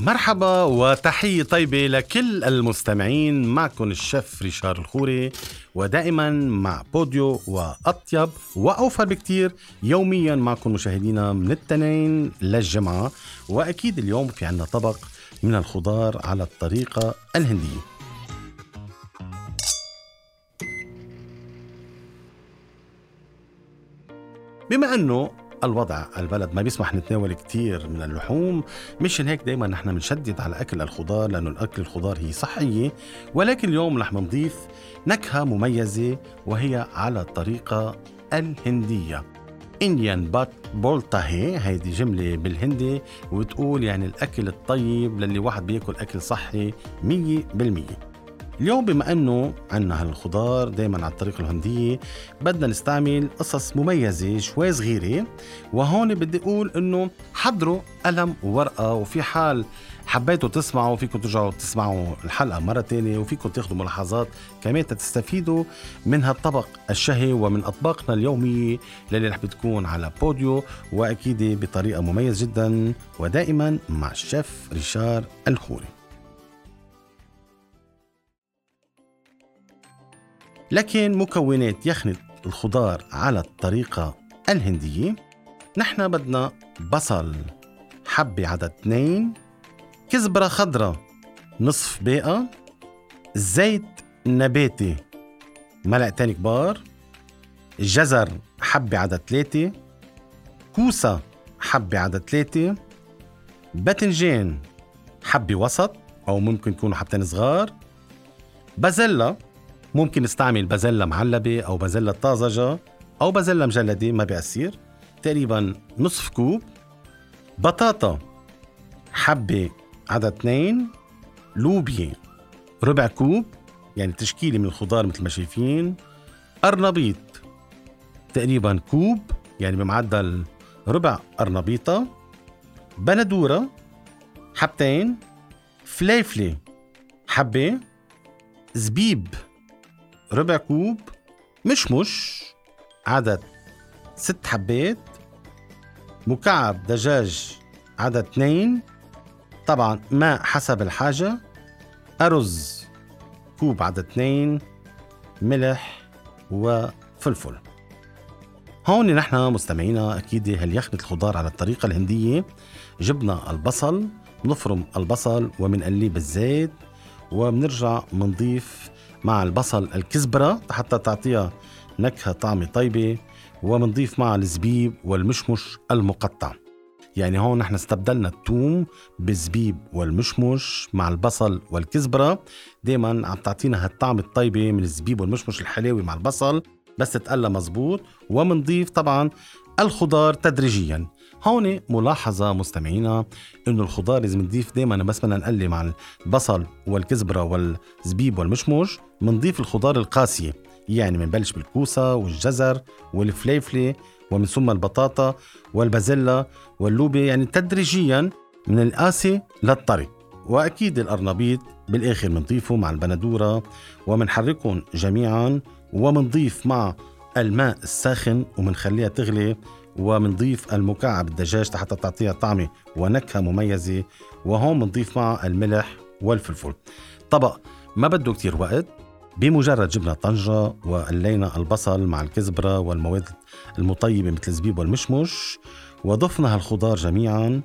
مرحبا وتحية طيبة لكل المستمعين. معكم الشيف ريشار الخوري ودائما مع بوديو وأطيب وأوفر بكتير. يوميا معكم مشاهدينا من التنين للجمعة. وأكيد اليوم في عنا طبق من الخضار على الطريقة الهندية. بما أنه الوضع البلد ما بيسمح نتناول كتير من اللحوم. مشان هيك دايما نحن بنشدد على أكل الخضار لأنه الأكل الخضار هي صحية. ولكن اليوم رح نضيف نكهة مميزة وهي على الطريقة الهندية. انديان بات بولتاهي هيدي جملة بالهندي وتقول يعني الأكل الطيب للي واحد بياكل أكل صحي مية بالمية. اليوم بما أنه عندنا هالخضار دائما على الطريقة الهندية بدنا نستعمل قصص مميزة شوي صغيرة وهون بدي أقول إنه حضروا قلم وورقة وفي حال حبيتوا تسمعوا فيكم ترجعوا تسمعوا الحلقة مرة تانية وفيكم تاخذوا ملاحظات كمان تستفيدوا من هالطبق الشهي ومن أطباقنا اليومية اللي رح بتكون على بوديو وأكيد بطريقة مميزة جدا ودائما مع الشيف ريشار الخوري لكن مكونات يخنة الخضار على الطريقة الهندية نحن بدنا بصل حبة عدد اثنين كزبرة خضراء نصف باقة زيت نباتي ملعقتين كبار جزر حبة عدد ثلاثة كوسة حبة عدد ثلاثة باذنجان حبة وسط أو ممكن يكونوا حبتين صغار بازيلا ممكن نستعمل بازيلا معلبة أو بازيلا طازجة أو بازيلا مجلدة ما بيأثر تقريبا نصف كوب. بطاطا حبة عدد اثنين. لوبيا ربع كوب يعني تشكيلة من الخضار مثل ما شايفين. قرنبيط تقريبا كوب يعني بمعدل ربع قرنبيطة بندورة حبتين. فليفلة حبة. زبيب. ربع كوب مشمش عدد ست حبات مكعب دجاج عدد اثنين طبعا ماء حسب الحاجة أرز كوب عدد اثنين ملح وفلفل. هون نحن مستمعينا أكيد هل يخنة الخضار على الطريقة الهندية؟ جبنا البصل نفرم البصل ومنقليه بالزيت وبنرجع منضيف مع البصل الكزبرة حتى تعطيها نكهة طعمة طيبة ومنضيف معها الزبيب والمشمش المقطع. يعني هون نحن استبدلنا الثوم بالزبيب والمشمش مع البصل والكزبرة. دايما عم تعطينا هالطعم الطيبة من الزبيب والمشمش الحلاوي مع البصل بس تتقلى مزبوط. ومنضيف طبعا الخضار تدريجيا. هون ملاحظة مستمعينا إنه الخضار لازم نضيف دائما بس بدنا نقلي مع البصل والكزبرة والزبيب والمشمش منضيف الخضار القاسية يعني منبلش بالكوسة والجزر والفليفلة ومن ثم البطاطا والبازيلا واللوبيا يعني تدريجيا من القاسي للطري. وأكيد القرنبيط بالآخر منضيفه مع البندورة ومنحركهم جميعا ومنضيف مع الماء الساخن ومنخليها تغلي ومنضيف المكعب الدجاج حتى تعطيها طعمة ونكهة مميزة وهون منضيف معها الملح والفلفل. طبق ما بده كتير وقت بمجرد جبنا طنجة وقلينا البصل مع الكزبرة والمواد المطيبة مثل الزبيب والمشمش وضفنا هالخضار جميعا.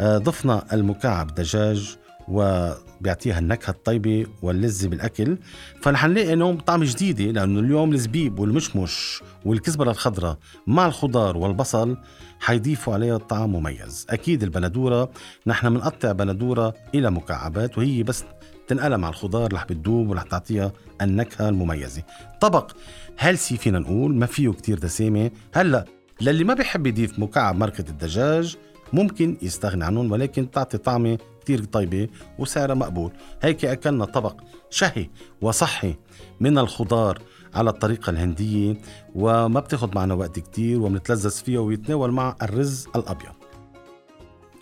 آه، ضفنا المكعب دجاج وبيعطيها النكهة الطيبة واللذة بالأكل. فنحن نلاقي انه طعم جديدة لأنه اليوم الزبيب والمشمش والكزبرة الخضراء مع الخضار والبصل حيضيفوا عليها طعم مميز. أكيد البندورة نحن بنقطع بندورة إلى مكعبات وهي بس تنقلها مع الخضار رح بتدوب ورح تعطيها النكهة المميزة. طبق هيلسي فينا نقول ما فيه كتير دسامة. هلأ للي ما بيحب يضيف مكعب ماركة الدجاج ممكن يستغني عنهم ولكن تعطي طعمة كتير طيبة وسعرها مقبول. هيك أكلنا طبق شهي وصحي من الخضار على الطريقة الهندية وما بتاخد معنا وقت كتير وبنتلذذ فيها ويتناول مع الرز الأبيض.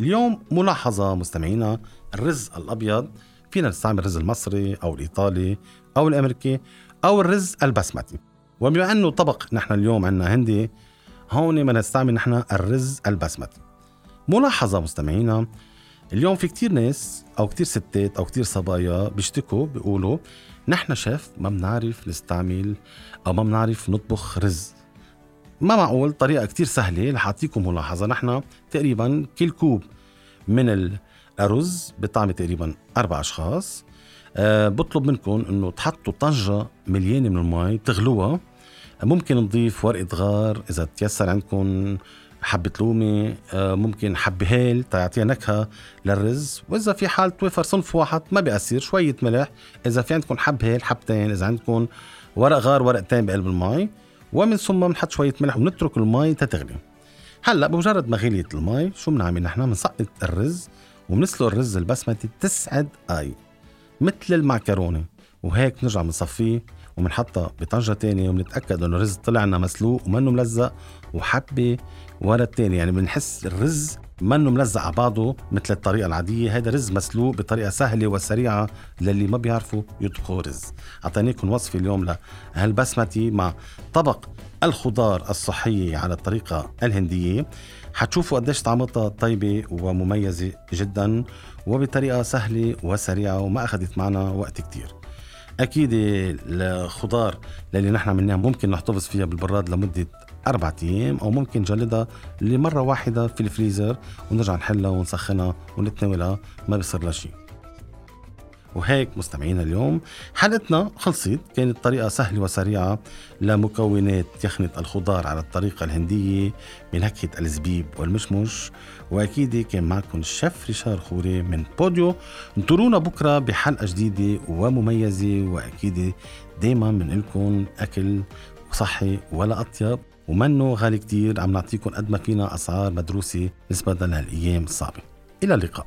اليوم ملاحظة مستمعينا الرز الأبيض فينا نستعمل الرز المصري أو الإيطالي أو الأمريكي أو الرز البسمتي. وبما أنه طبق نحن اليوم عندنا هندي هون ما نستعمل نحن الرز البسمتي. ملاحظة مستمعينا اليوم في كتير ناس أو كتير ستات أو كتير صبايا بيشتكوا بيقولوا نحن شيف ما بنعرف نستعمل أو ما بنعرف نطبخ رز. ما معقول؟ طريقة كتير سهلة رح أعطيكم ملاحظة. نحن تقريبا كل كوب من الأرز بطعمة تقريبا أربع أشخاص. أه بطلب منكم إنه تحطوا طنجة مليانة من المي تغلوها. ممكن نضيف ورقة غار إذا تيسر عندكم. حبة لومي أه ممكن حبة هيل تعطيها نكهة للرز. وإذا في حال توفر صنف واحد ما بيأثر شوية ملح. إذا في عندكم حب هيل حبتين إذا عندكم ورق غار ورقتين بقلب المي. ومن ثم بنحط شوية ملح ونترك المي تتغلي. هلأ بمجرد ما غليت المي شو بنعمل نحن؟ بنسقط الرز وبنسلق الرز البسمتي تسعة دقايق مثل المعكرونة. وهيك بنرجع بنصفيه. وبنحطها بطنجة تانية وبنتأكد إنه الرز طلع لنا مسلوق ومنه ملزق وحبة ورا التاني يعني بنحس الرز منه ملزق على بعضه مثل الطريقة العادية. هذا رز مسلوق بطريقة سهلة وسريعة للي ما بيعرفوا يطبخوا رز. أعطيناكم وصفة اليوم لهالبسمتي مع طبق الخضار الصحية على الطريقة الهندية. حتشوفوا قديش طعمتها طيبة ومميزة جدا وبطريقة سهلة وسريعة وما أخذت معنا وقت كتير. أكيد الخضار اللي نحن عملناها ممكن نحتفظ فيها بالبراد لمدة أربعة أيام أو ممكن نجلدها لمرة واحدة في الفريزر ونرجع نحلها ونسخنها ونتناولها ما بيصير لها شيء. وهيك مستمعينا اليوم حلقتنا خلصت كانت طريقة سهلة وسريعة لمكونات يخنة الخضار على الطريقة الهندية بنكهة الزبيب والمشمش. وأكيد كان معكم الشيف ريشار خوري من بوديو. انطرونا بكرة بحلقة جديدة ومميزة وأكيد دايما بنقلكم أكل صحي ولا أطيب. ومنه غالي كتير عم نعطيكم قد ما فينا أسعار مدروسة نسبة للأيام الصعبة. إلى اللقاء.